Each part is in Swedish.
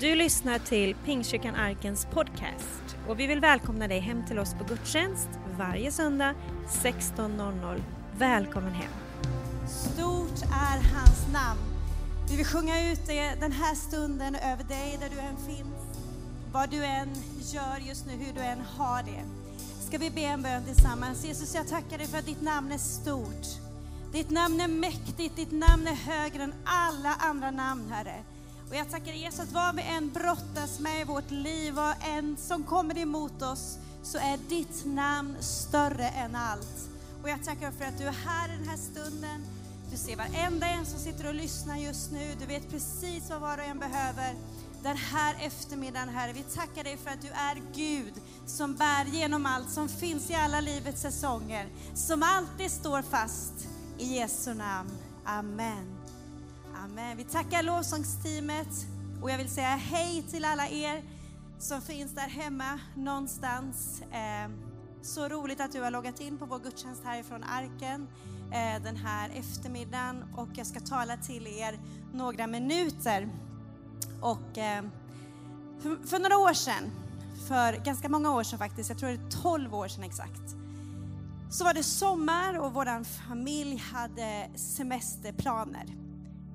Du lyssnar till Pingstkyrkan Arkens podcast och vi vill välkomna dig hem till oss på gudstjänst varje söndag 16.00. Välkommen hem! Stort är hans namn. Vi vill sjunga ut det den här stunden över dig där du än finns. Vad du än gör just nu, hur du än har det. Ska vi be en bön tillsammans. Jesus, jag tackar dig för att ditt namn är stort. Ditt namn är mäktigt, ditt namn är högre än alla andra namn, Herre. Och jag tackar Jesus att vad vi än brottas med i vårt liv, vad än som kommer emot oss, så är ditt namn större än allt. Och jag tackar för att du är här i den här stunden. Du ser varenda en som sitter och lyssnar just nu. Du vet precis vad var och en behöver den här eftermiddagen, Herre. Vi tackar dig för att du är Gud som bär genom allt, som finns i alla livets säsonger, som alltid står fast. I Jesu namn. Amen. Amen. Vi tackar lovsångsteamet och jag vill säga hej till alla er som finns där hemma någonstans. Ehm, så roligt att du har loggat in på vår gudstjänst härifrån Arken eh, den här eftermiddagen och jag ska tala till er några minuter. Och ehm, för några år sedan, för ganska många år sedan faktiskt, jag tror det är 12 år sedan exakt, så var det sommar och vår familj hade semesterplaner.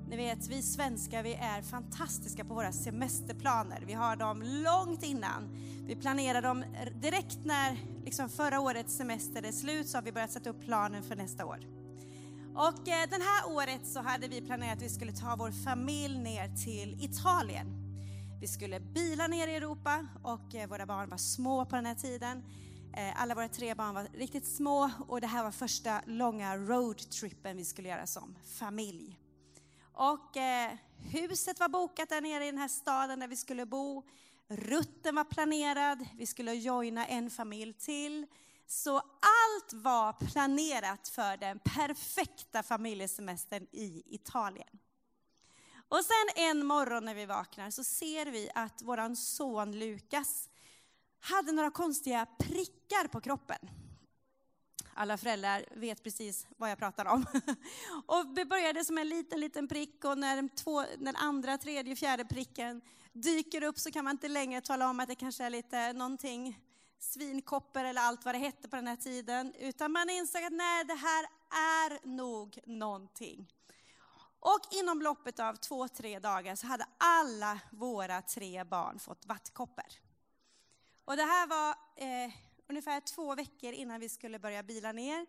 Ni vet, vi svenskar vi är fantastiska på våra semesterplaner. Vi har dem långt innan. Vi planerar dem direkt när liksom förra årets semester är slut så har vi börjat sätta upp planen för nästa år. Och eh, det här året så hade vi planerat att vi skulle ta vår familj ner till Italien. Vi skulle bila ner i Europa och eh, våra barn var små på den här tiden. Eh, alla våra tre barn var riktigt små och det här var första långa roadtrippen vi skulle göra som familj. Och eh, huset var bokat där nere i den här staden där vi skulle bo. Rutten var planerad, vi skulle joina en familj till. Så allt var planerat för den perfekta familjesemestern i Italien. Och sen en morgon när vi vaknar så ser vi att vår son Lukas hade några konstiga prickar på kroppen. Alla föräldrar vet precis vad jag pratar om. Och det började som en liten, liten prick och när två, den andra, tredje, fjärde pricken dyker upp så kan man inte längre tala om att det kanske är lite någonting svinkopper eller allt vad det hette på den här tiden. Utan man insåg att nej, det här är nog någonting. Och inom loppet av två, tre dagar så hade alla våra tre barn fått vattkoppor. Och det här var eh, ungefär två veckor innan vi skulle börja bila ner.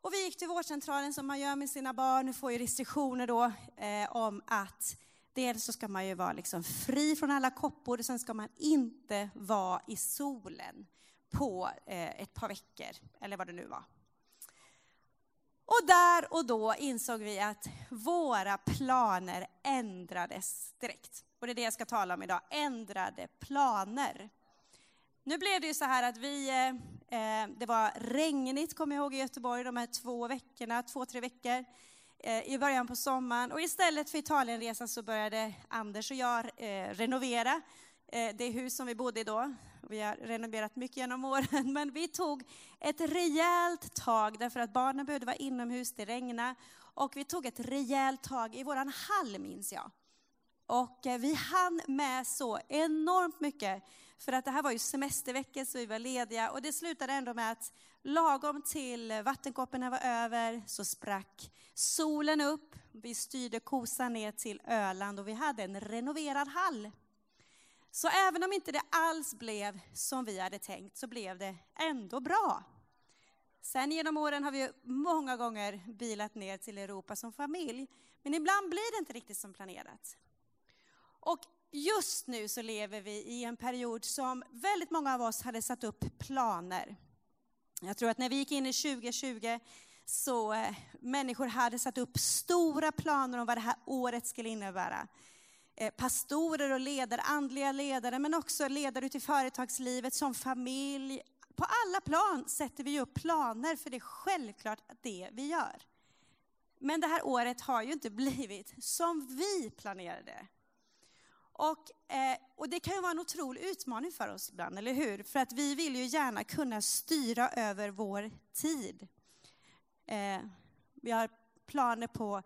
Och vi gick till vårdcentralen som man gör med sina barn. Nu får ju restriktioner då eh, om att dels så ska man ju vara liksom fri från alla koppor och sen ska man inte vara i solen på eh, ett par veckor, eller vad det nu var. Och där och då insåg vi att våra planer ändrades direkt. Och det är det jag ska tala om idag, ändrade planer. Nu blev det ju så här att vi, eh, eh, det var regnigt, kommer jag ihåg, i Göteborg de här två veckorna, två, tre veckor eh, i början på sommaren. Och istället för Italienresan så började Anders och jag eh, renovera eh, det hus som vi bodde i då. Vi har renoverat mycket genom åren, men vi tog ett rejält tag därför att barnen behövde vara inomhus, det regnade. Och vi tog ett rejält tag i våran hall, minns jag. Och eh, vi hann med så enormt mycket för att det här var ju semesterveckor så vi var lediga och det slutade ändå med att lagom till vattenkopporna var över så sprack solen upp. Vi styrde kosan ner till Öland och vi hade en renoverad hall. Så även om inte det alls blev som vi hade tänkt så blev det ändå bra. Sen genom åren har vi många gånger bilat ner till Europa som familj. Men ibland blir det inte riktigt som planerat. Och just nu så lever vi i en period som väldigt många av oss hade satt upp planer. Jag tror att när vi gick in i 2020 så eh, människor hade satt upp stora planer om vad det här året skulle innebära. Eh, pastorer och ledare, andliga ledare, men också ledare ute i företagslivet, som familj. På alla plan sätter vi upp planer, för det är självklart det vi gör. Men det här året har ju inte blivit som vi planerade. Och, eh, och det kan ju vara en otrolig utmaning för oss ibland, eller hur? För att vi vill ju gärna kunna styra över vår tid. Eh, vi har planer på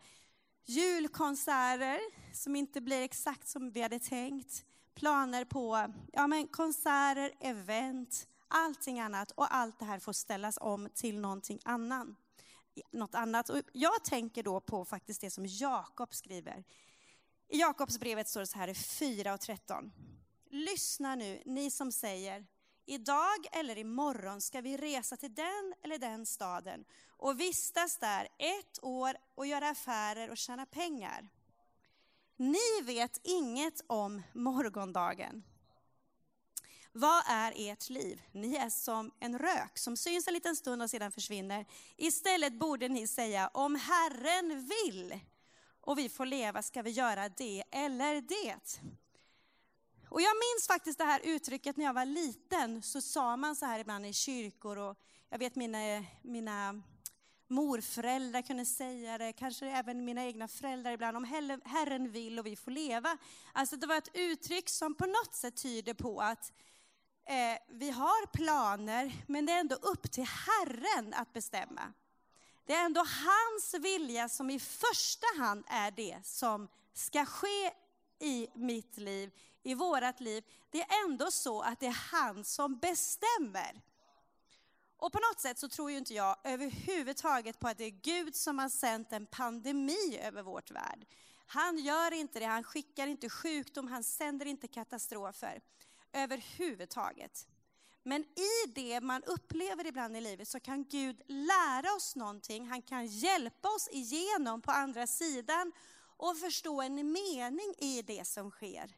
julkonserter som inte blir exakt som vi hade tänkt. planer på ja, men konserter, event, allting annat. Och allt det här får ställas om till någonting annan, något annat. Och jag tänker då på faktiskt det som Jakob skriver. I Jakobsbrevet står det så här i 4 och 13. Lyssna nu, ni som säger, idag eller imorgon ska vi resa till den eller den staden och vistas där ett år och göra affärer och tjäna pengar. Ni vet inget om morgondagen. Vad är ert liv? Ni är som en rök som syns en liten stund och sedan försvinner. Istället borde ni säga, om Herren vill och vi får leva ska vi göra det eller det. Och jag minns faktiskt det här uttrycket när jag var liten, så sa man så här ibland i kyrkor och jag vet mina, mina morföräldrar kunde säga det, kanske även mina egna föräldrar ibland, om Herren vill och vi får leva. Alltså det var ett uttryck som på något sätt tyder på att eh, vi har planer, men det är ändå upp till Herren att bestämma. Det är ändå hans vilja som i första hand är det som ska ske i mitt liv, i vårat liv. Det är ändå så att det är han som bestämmer. Och på något sätt så tror ju inte jag överhuvudtaget på att det är Gud som har sänt en pandemi över vårt värld. Han gör inte det, han skickar inte sjukdom, han sänder inte katastrofer överhuvudtaget. Men i det man upplever ibland i livet så kan Gud lära oss någonting. Han kan hjälpa oss igenom på andra sidan och förstå en mening i det som sker.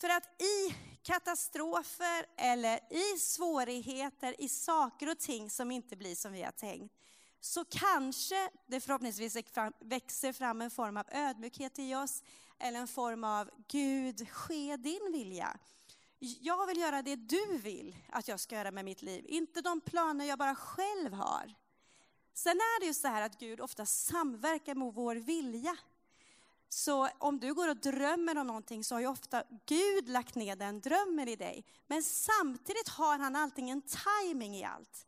För att i katastrofer eller i svårigheter, i saker och ting som inte blir som vi har tänkt, så kanske det förhoppningsvis växer fram en form av ödmjukhet i oss, eller en form av Gud, ske din vilja. Jag vill göra det du vill att jag ska göra med mitt liv, inte de planer jag bara själv har. Sen är det ju så här att Gud ofta samverkar med vår vilja. Så om du går och drömmer om någonting så har ju ofta Gud lagt ner den drömmen i dig. Men samtidigt har han allting en timing i allt.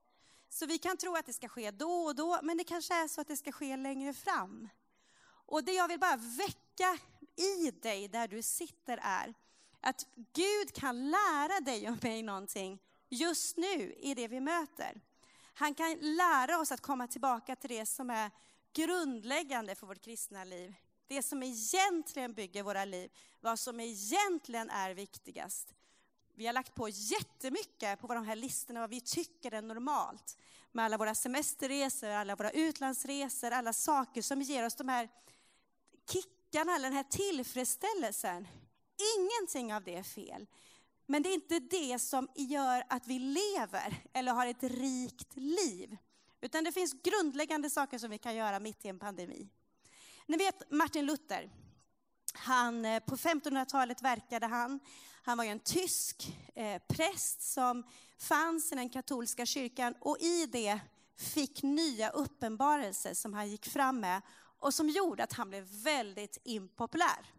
Så vi kan tro att det ska ske då och då, men det kanske är så att det ska ske längre fram. Och det jag vill bara väcka i dig där du sitter är att Gud kan lära dig och mig någonting just nu i det vi möter. Han kan lära oss att komma tillbaka till det som är grundläggande för vårt kristna liv. Det som egentligen bygger våra liv, vad som egentligen är viktigast. Vi har lagt på jättemycket på de här listorna, vad vi tycker är normalt. Med alla våra semesterresor, alla våra utlandsresor, alla saker som ger oss de här kickarna, eller den här tillfredsställelsen. Ingenting av det är fel. Men det är inte det som gör att vi lever eller har ett rikt liv. Utan det finns grundläggande saker som vi kan göra mitt i en pandemi. Ni vet Martin Luther. Han, eh, på 1500-talet verkade han. Han var ju en tysk eh, präst som fanns i den katolska kyrkan och i det fick nya uppenbarelser som han gick fram med och som gjorde att han blev väldigt impopulär.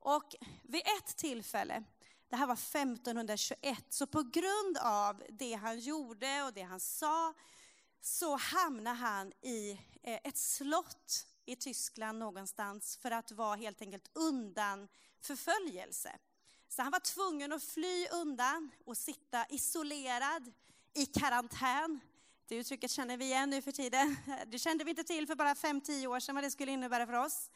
Och vid ett tillfälle, det här var 1521, så på grund av det han gjorde och det han sa, så hamnade han i eh, ett slott i Tyskland någonstans för att vara helt enkelt undan förföljelse. Så han var tvungen att fly undan och sitta isolerad i karantän. Det uttrycket känner vi igen nu för tiden. Det kände vi inte till för bara 5-10 år sedan vad det skulle innebära för oss.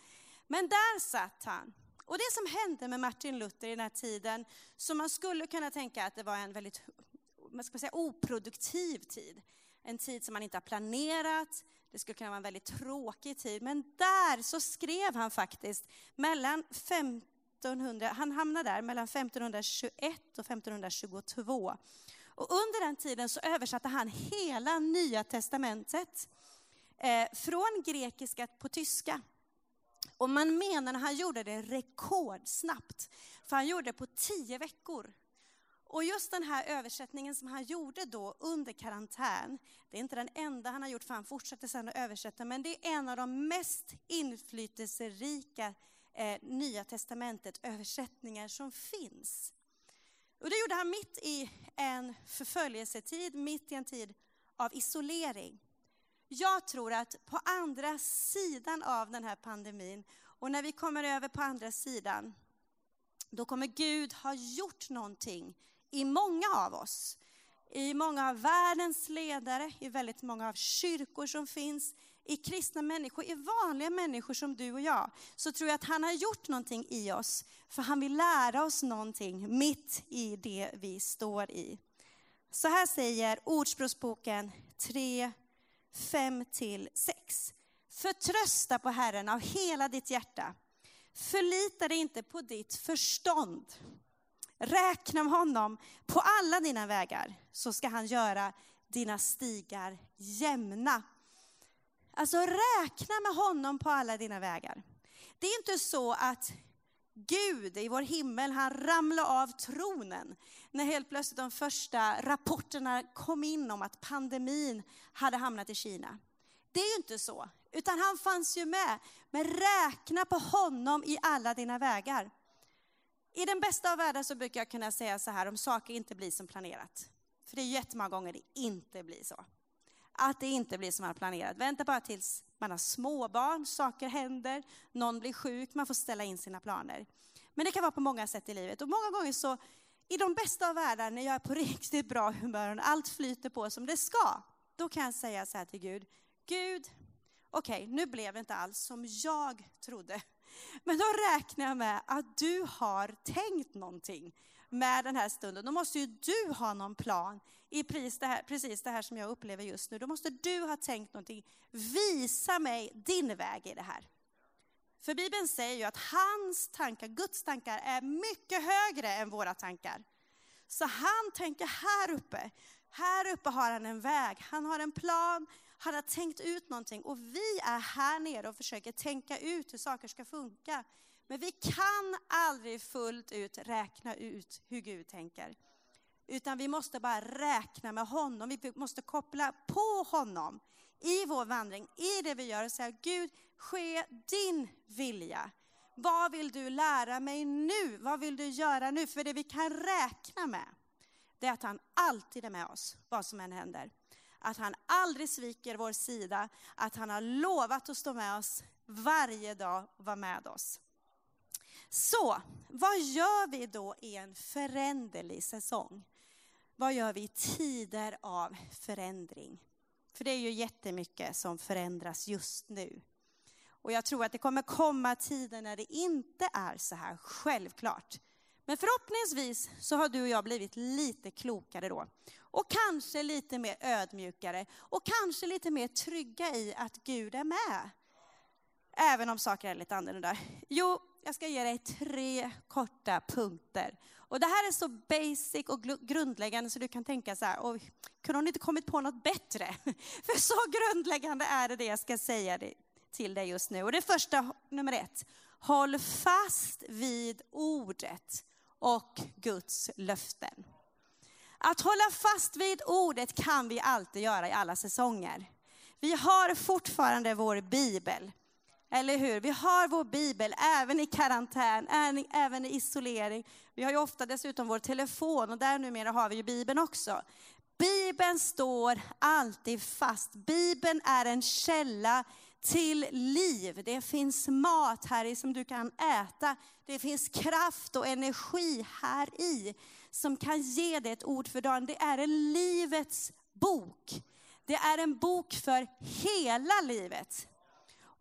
Men där satt han och det som hände med Martin Luther i den här tiden, som man skulle kunna tänka att det var en väldigt man ska säga, oproduktiv tid. En tid som man inte har planerat, det skulle kunna vara en väldigt tråkig tid. Men där så skrev han faktiskt mellan 1500, han hamnade där mellan 1521 och 1522. Och under den tiden så översatte han hela Nya Testamentet eh, från grekiska på tyska. Och man menar att han gjorde det rekordsnabbt, för han gjorde det på tio veckor. Och just den här översättningen som han gjorde då under karantän, det är inte den enda han har gjort, för han fortsätter sen att översätta, men det är en av de mest inflytelserika eh, Nya Testamentet översättningar som finns. Och det gjorde han mitt i en förföljelsetid, mitt i en tid av isolering. Jag tror att på andra sidan av den här pandemin och när vi kommer över på andra sidan då kommer Gud ha gjort någonting i många av oss. I många av världens ledare, i väldigt många av kyrkor som finns, i kristna människor, i vanliga människor som du och jag, så tror jag att han har gjort någonting i oss, för han vill lära oss någonting mitt i det vi står i. Så här säger Ordspråksboken 3, 5-6. Förtrösta på Herren av hela ditt hjärta. Förlita dig inte på ditt förstånd. Räkna med honom på alla dina vägar, så ska han göra dina stigar jämna. Alltså räkna med honom på alla dina vägar. Det är inte så att Gud i vår himmel, han ramlade av tronen när helt plötsligt de första rapporterna kom in om att pandemin hade hamnat i Kina. Det är ju inte så, utan han fanns ju med. Men räkna på honom i alla dina vägar. I den bästa av världar så brukar jag kunna säga så här om saker inte blir som planerat. För det är jättemånga gånger det inte blir så. Att det inte blir som man planerat. Vänta bara tills man har småbarn, saker händer, någon blir sjuk, man får ställa in sina planer. Men det kan vara på många sätt i livet. Och många gånger så, i de bästa av världar, när jag är på riktigt bra humör och allt flyter på som det ska, då kan jag säga så här till Gud, Gud, okej, okay, nu blev det inte alls som jag trodde. Men då räknar jag med att du har tänkt någonting med den här stunden. Då måste ju du ha någon plan i precis det, här, precis det här som jag upplever just nu. Då måste du ha tänkt någonting. Visa mig din väg i det här. För Bibeln säger ju att hans tankar, Guds tankar, är mycket högre än våra tankar. Så han tänker här uppe. Här uppe har han en väg, han har en plan, han har tänkt ut någonting. Och vi är här nere och försöker tänka ut hur saker ska funka. Men vi kan aldrig fullt ut räkna ut hur Gud tänker. Utan vi måste bara räkna med honom, vi måste koppla på honom i vår vandring, i det vi gör och säga Gud, ske din vilja. Vad vill du lära mig nu? Vad vill du göra nu? För det vi kan räkna med, det är att han alltid är med oss, vad som än händer. Att han aldrig sviker vår sida, att han har lovat att stå med oss varje dag och vara med oss. Så, vad gör vi då i en föränderlig säsong? Vad gör vi i tider av förändring? För det är ju jättemycket som förändras just nu. Och jag tror att det kommer komma tider när det inte är så här självklart. Men förhoppningsvis så har du och jag blivit lite klokare då. Och kanske lite mer ödmjukare och kanske lite mer trygga i att Gud är med. Även om saker är lite annorlunda. Jo, jag ska ge dig tre korta punkter. Och det här är så basic och grundläggande så du kan tänka så här, och kunde hon inte kommit på något bättre? För så grundläggande är det det jag ska säga till dig just nu. Och det första, nummer ett, håll fast vid ordet och Guds löften. Att hålla fast vid ordet kan vi alltid göra i alla säsonger. Vi har fortfarande vår bibel. Eller hur? Vi har vår bibel även i karantän, även i isolering. Vi har ju ofta dessutom vår telefon och där numera har vi ju bibeln också. Bibeln står alltid fast. Bibeln är en källa till liv. Det finns mat här i som du kan äta. Det finns kraft och energi här i som kan ge dig ett ord för dagen. Det är en livets bok. Det är en bok för hela livet.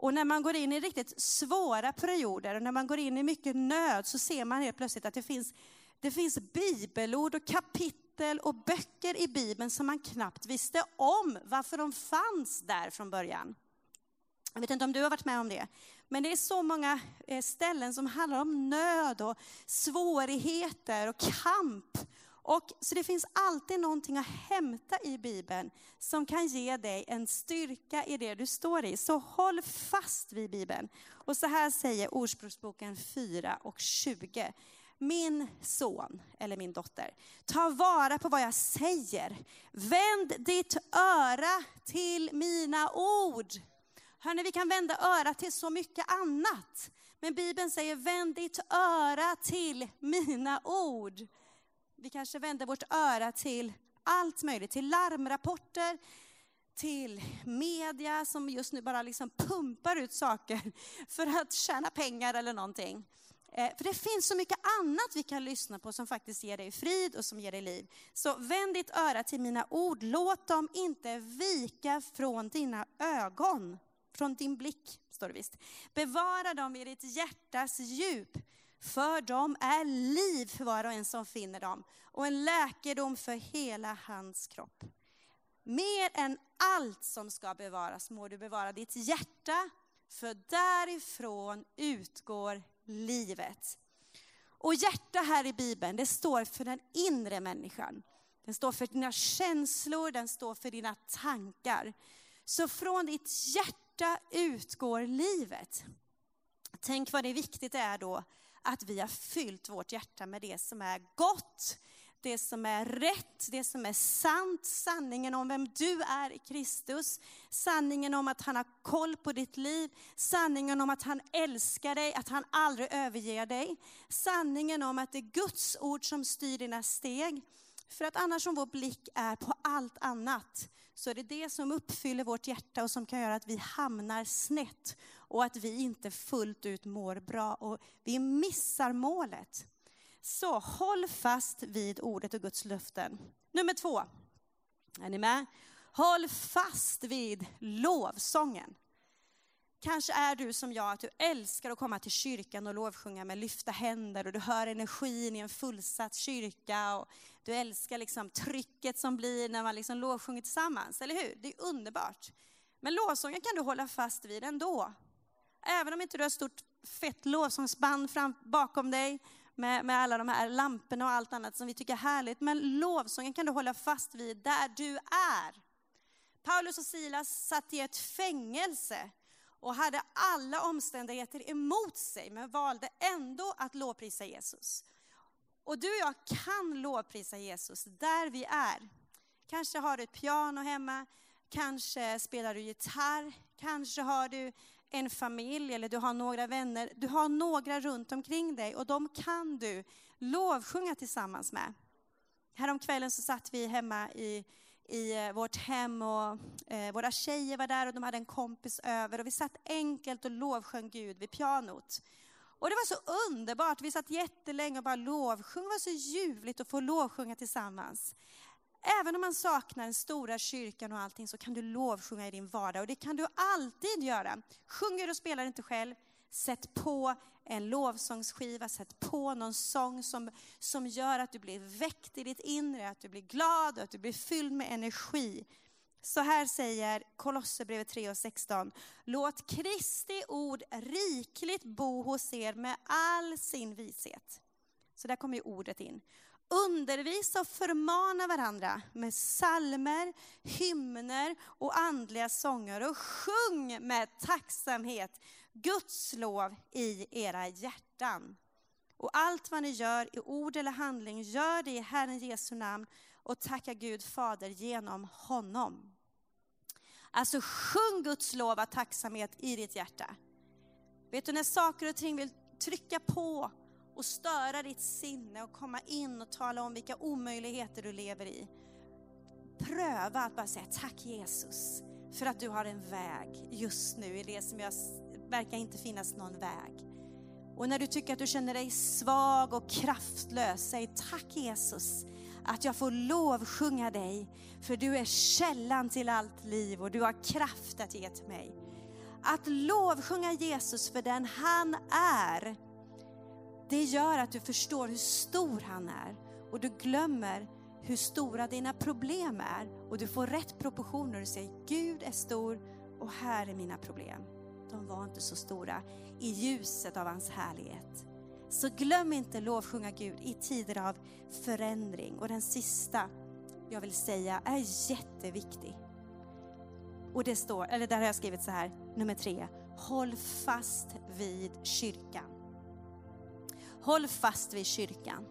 Och när man går in i riktigt svåra perioder och när man går in i mycket nöd så ser man helt plötsligt att det finns, det finns bibelord och kapitel och böcker i Bibeln som man knappt visste om varför de fanns där från början. Jag vet inte om du har varit med om det. Men det är så många eh, ställen som handlar om nöd och svårigheter och kamp och, så det finns alltid någonting att hämta i Bibeln som kan ge dig en styrka i det du står i. Så håll fast vid Bibeln. Och så här säger Ordspråksboken 4 och 20. Min son, eller min dotter, ta vara på vad jag säger. Vänd ditt öra till mina ord. Hörni, vi kan vända örat till så mycket annat. Men Bibeln säger, vänd ditt öra till mina ord. Vi kanske vänder vårt öra till allt möjligt, till larmrapporter, till media som just nu bara liksom pumpar ut saker för att tjäna pengar eller någonting. Eh, för det finns så mycket annat vi kan lyssna på som faktiskt ger dig frid och som ger dig liv. Så vänd ditt öra till mina ord, låt dem inte vika från dina ögon, från din blick, står det visst. Bevara dem i ditt hjärtas djup, för dem är liv för var och en som finner dem, och en läkedom för hela hans kropp. Mer än allt som ska bevaras må du bevara ditt hjärta, för därifrån utgår livet. Och hjärta här i Bibeln, det står för den inre människan. Den står för dina känslor, den står för dina tankar. Så från ditt hjärta utgår livet. Tänk vad det är viktigt det är då att vi har fyllt vårt hjärta med det som är gott, det som är rätt, det som är sant, sanningen om vem du är i Kristus, sanningen om att han har koll på ditt liv, sanningen om att han älskar dig, att han aldrig överger dig, sanningen om att det är Guds ord som styr dina steg. För att annars om vår blick är på allt annat, så är det det som uppfyller vårt hjärta och som kan göra att vi hamnar snett och att vi inte fullt ut mår bra och vi missar målet. Så håll fast vid ordet och Guds löften. Nummer två. Är ni med? Håll fast vid lovsången. Kanske är du som jag, att du älskar att komma till kyrkan och lovsjunga med lyfta händer och du hör energin i en fullsatt kyrka och du älskar liksom trycket som blir när man liksom lovsjunger tillsammans, eller hur? Det är underbart. Men lovsången kan du hålla fast vid ändå. Även om inte du har ett stort fett lovsångsband fram, bakom dig med, med alla de här lamporna och allt annat som vi tycker är härligt. Men lovsången kan du hålla fast vid där du är. Paulus och Silas satt i ett fängelse och hade alla omständigheter emot sig, men valde ändå att lovprisa Jesus. Och du och jag kan lovprisa Jesus där vi är. Kanske har du ett piano hemma, kanske spelar du gitarr, kanske har du en familj eller du har några vänner. Du har några runt omkring dig och de kan du lovsjunga tillsammans med. Häromkvällen så satt vi hemma i, i eh, vårt hem och eh, våra tjejer var där och de hade en kompis över och vi satt enkelt och lovsjöng Gud vid pianot. Och det var så underbart, vi satt jättelänge och bara lovsjöng, det var så ljuvligt att få lovsjunga tillsammans. Även om man saknar den stora kyrkan och allting så kan du lovsjunga i din vardag och det kan du alltid göra. Sjunger och spelar inte själv, sätt på en lovsångsskiva, sätt på någon sång som, som gör att du blir väckt i ditt inre, att du blir glad och att du blir fylld med energi. Så här säger Kolosserbrevet 3 och 16. Låt Kristi ord rikligt bo hos er med all sin vishet. Så där kommer ju ordet in. Undervisa och förmana varandra med salmer, hymner och andliga sånger och sjung med tacksamhet Guds lov i era hjärtan. Och allt vad ni gör i ord eller handling, gör det i Herren Jesu namn och tacka Gud Fader genom honom. Alltså sjung Guds lov av tacksamhet i ditt hjärta. Vet du när saker och ting vill trycka på och störa ditt sinne och komma in och tala om vilka omöjligheter du lever i. Pröva att bara säga tack Jesus för att du har en väg just nu i det som jag verkar inte finnas någon väg. Och när du tycker att du känner dig svag och kraftlös, säg tack Jesus att jag får lovsjunga dig, för du är källan till allt liv och du har kraft att ge till mig. Att lovsjunga Jesus för den han är, det gör att du förstår hur stor han är och du glömmer hur stora dina problem är och du får rätt proportioner och säger Gud är stor och här är mina problem. De var inte så stora i ljuset av hans härlighet. Så glöm inte lovsjunga Gud i tider av förändring. Och den sista jag vill säga är jätteviktig. Och det står, eller där har jag skrivit så här, nummer tre. Håll fast vid kyrkan. Håll fast vid kyrkan.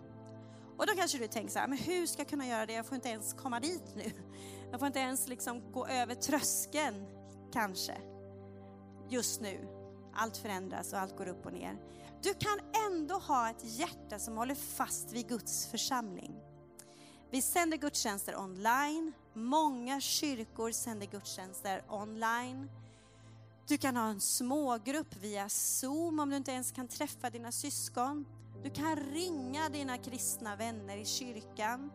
Och då kanske du tänker så här, men hur ska jag kunna göra det? Jag får inte ens komma dit nu. Jag får inte ens liksom gå över tröskeln, kanske. Just nu. Allt förändras och allt går upp och ner. Du kan ändå ha ett hjärta som håller fast vid Guds församling. Vi sänder gudstjänster online. Många kyrkor sänder gudstjänster online. Du kan ha en smågrupp via Zoom om du inte ens kan träffa dina syskon. Du kan ringa dina kristna vänner i kyrkan.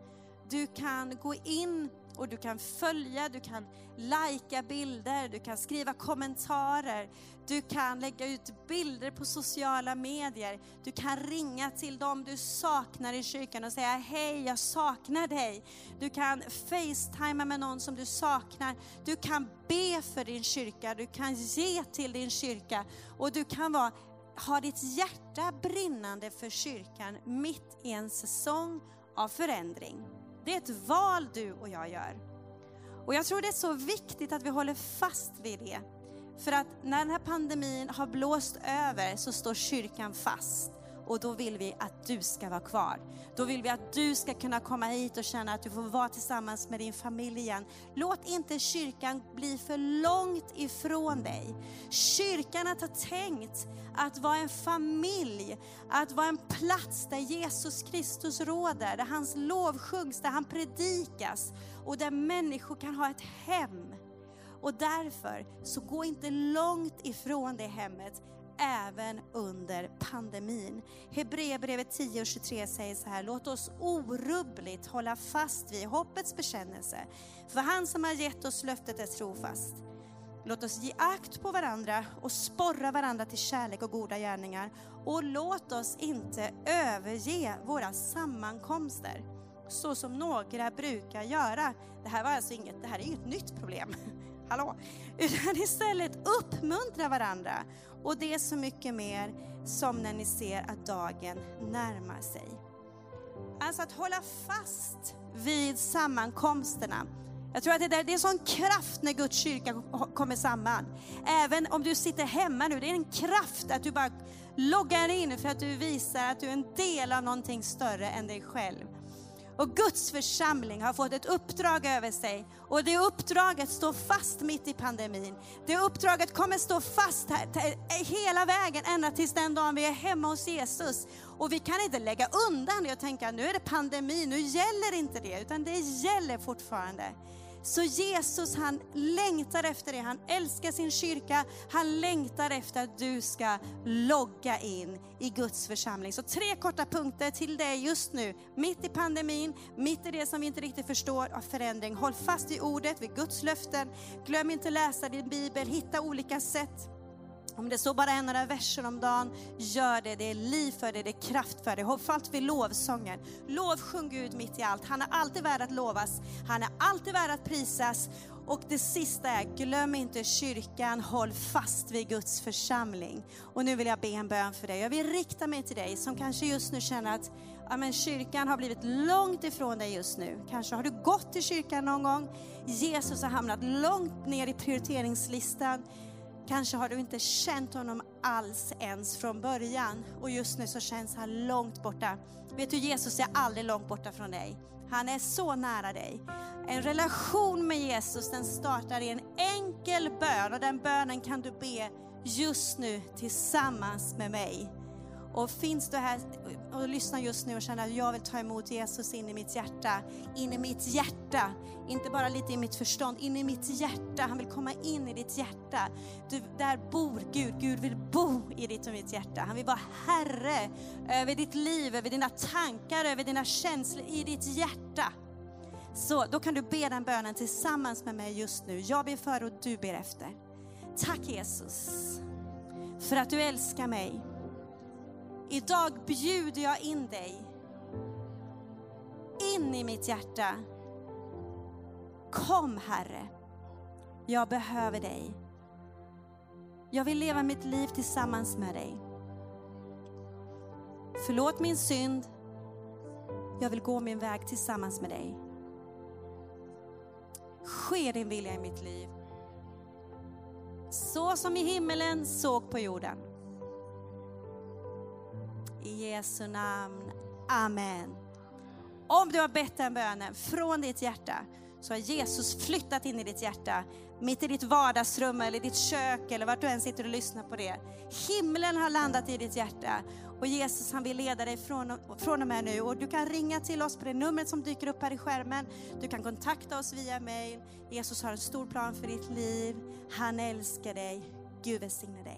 Du kan gå in och du kan följa, du kan lajka bilder, du kan skriva kommentarer, du kan lägga ut bilder på sociala medier, du kan ringa till dem du saknar i kyrkan och säga hej jag saknar dig. Du kan facetima med någon som du saknar, du kan be för din kyrka, du kan ge till din kyrka. Och du kan vara ha ditt hjärta brinnande för kyrkan mitt i en säsong av förändring. Det är ett val du och jag gör. Och jag tror det är så viktigt att vi håller fast vid det. För att när den här pandemin har blåst över så står kyrkan fast och då vill vi att du ska vara kvar. Då vill vi att du ska kunna komma hit och känna att du får vara tillsammans med din familj igen. Låt inte kyrkan bli för långt ifrån dig. Kyrkan har tänkt att vara en familj, att vara en plats där Jesus Kristus råder, där hans lov sjungs, där han predikas och där människor kan ha ett hem. Och därför, så gå inte långt ifrån det hemmet även under pandemin. Hebreerbrevet 10 och 23 säger så här, låt oss orubbligt hålla fast vid hoppets bekännelse. För han som har gett oss löftet är trofast. Låt oss ge akt på varandra och sporra varandra till kärlek och goda gärningar. Och låt oss inte överge våra sammankomster så som några brukar göra. Det här var alltså inget, det här är inget nytt problem. Hallå! Utan istället uppmuntra varandra. Och det är så mycket mer som när ni ser att dagen närmar sig. Alltså att hålla fast vid sammankomsterna. Jag tror att det, där, det är sån kraft när Guds kyrka kommer samman. Även om du sitter hemma nu, det är en kraft att du bara loggar in för att du visar att du är en del av någonting större än dig själv. Och Guds församling har fått ett uppdrag över sig. Och det uppdraget står fast mitt i pandemin. Det uppdraget kommer stå fast här, hela vägen ända tills den dagen vi är hemma hos Jesus. Och vi kan inte lägga undan det och tänka nu är det pandemi, nu gäller inte det, utan det gäller fortfarande. Så Jesus han längtar efter det, han älskar sin kyrka, han längtar efter att du ska logga in i Guds församling. Så tre korta punkter till dig just nu, mitt i pandemin, mitt i det som vi inte riktigt förstår av förändring. Håll fast i ordet, vid Guds löften. Glöm inte läsa din bibel, hitta olika sätt om det så bara är några verser om dagen, gör det. Det är liv för det, det är kraft för dig, Håll fast vid lovsången. Lovsjung Gud mitt i allt. Han är alltid värd att lovas. Han är alltid värd att prisas. Och det sista är, glöm inte kyrkan, håll fast vid Guds församling. Och nu vill jag be en bön för dig. Jag vill rikta mig till dig som kanske just nu känner att ja, men kyrkan har blivit långt ifrån dig just nu. Kanske har du gått till kyrkan någon gång. Jesus har hamnat långt ner i prioriteringslistan. Kanske har du inte känt honom alls ens från början och just nu så känns han långt borta. Vet du, Jesus är aldrig långt borta från dig. Han är så nära dig. En relation med Jesus den startar i en enkel bön och den bönen kan du be just nu tillsammans med mig. Och finns du här och lyssnar just nu och känner att jag vill ta emot Jesus in i mitt hjärta, in i mitt hjärta, inte bara lite i mitt förstånd, in i mitt hjärta. Han vill komma in i ditt hjärta. Du, där bor Gud, Gud vill bo i ditt och mitt hjärta. Han vill vara Herre över ditt liv, över dina tankar, över dina känslor, i ditt hjärta. Så då kan du be den bönen tillsammans med mig just nu. Jag ber före och du ber efter. Tack Jesus för att du älskar mig Idag bjuder jag in dig in i mitt hjärta. Kom Herre, jag behöver dig. Jag vill leva mitt liv tillsammans med dig. Förlåt min synd. Jag vill gå min väg tillsammans med dig. Ske din vilja i mitt liv. Så som i himmelen, såg på jorden. I Jesu namn. Amen. Om du har bett den bönen från ditt hjärta så har Jesus flyttat in i ditt hjärta, mitt i ditt vardagsrum eller ditt kök eller vart du än sitter och lyssnar på det. Himlen har landat i ditt hjärta och Jesus han vill leda dig från, från och med nu. Och du kan ringa till oss på det numret som dyker upp här i skärmen. Du kan kontakta oss via mail. Jesus har en stor plan för ditt liv. Han älskar dig. Gud välsigne dig.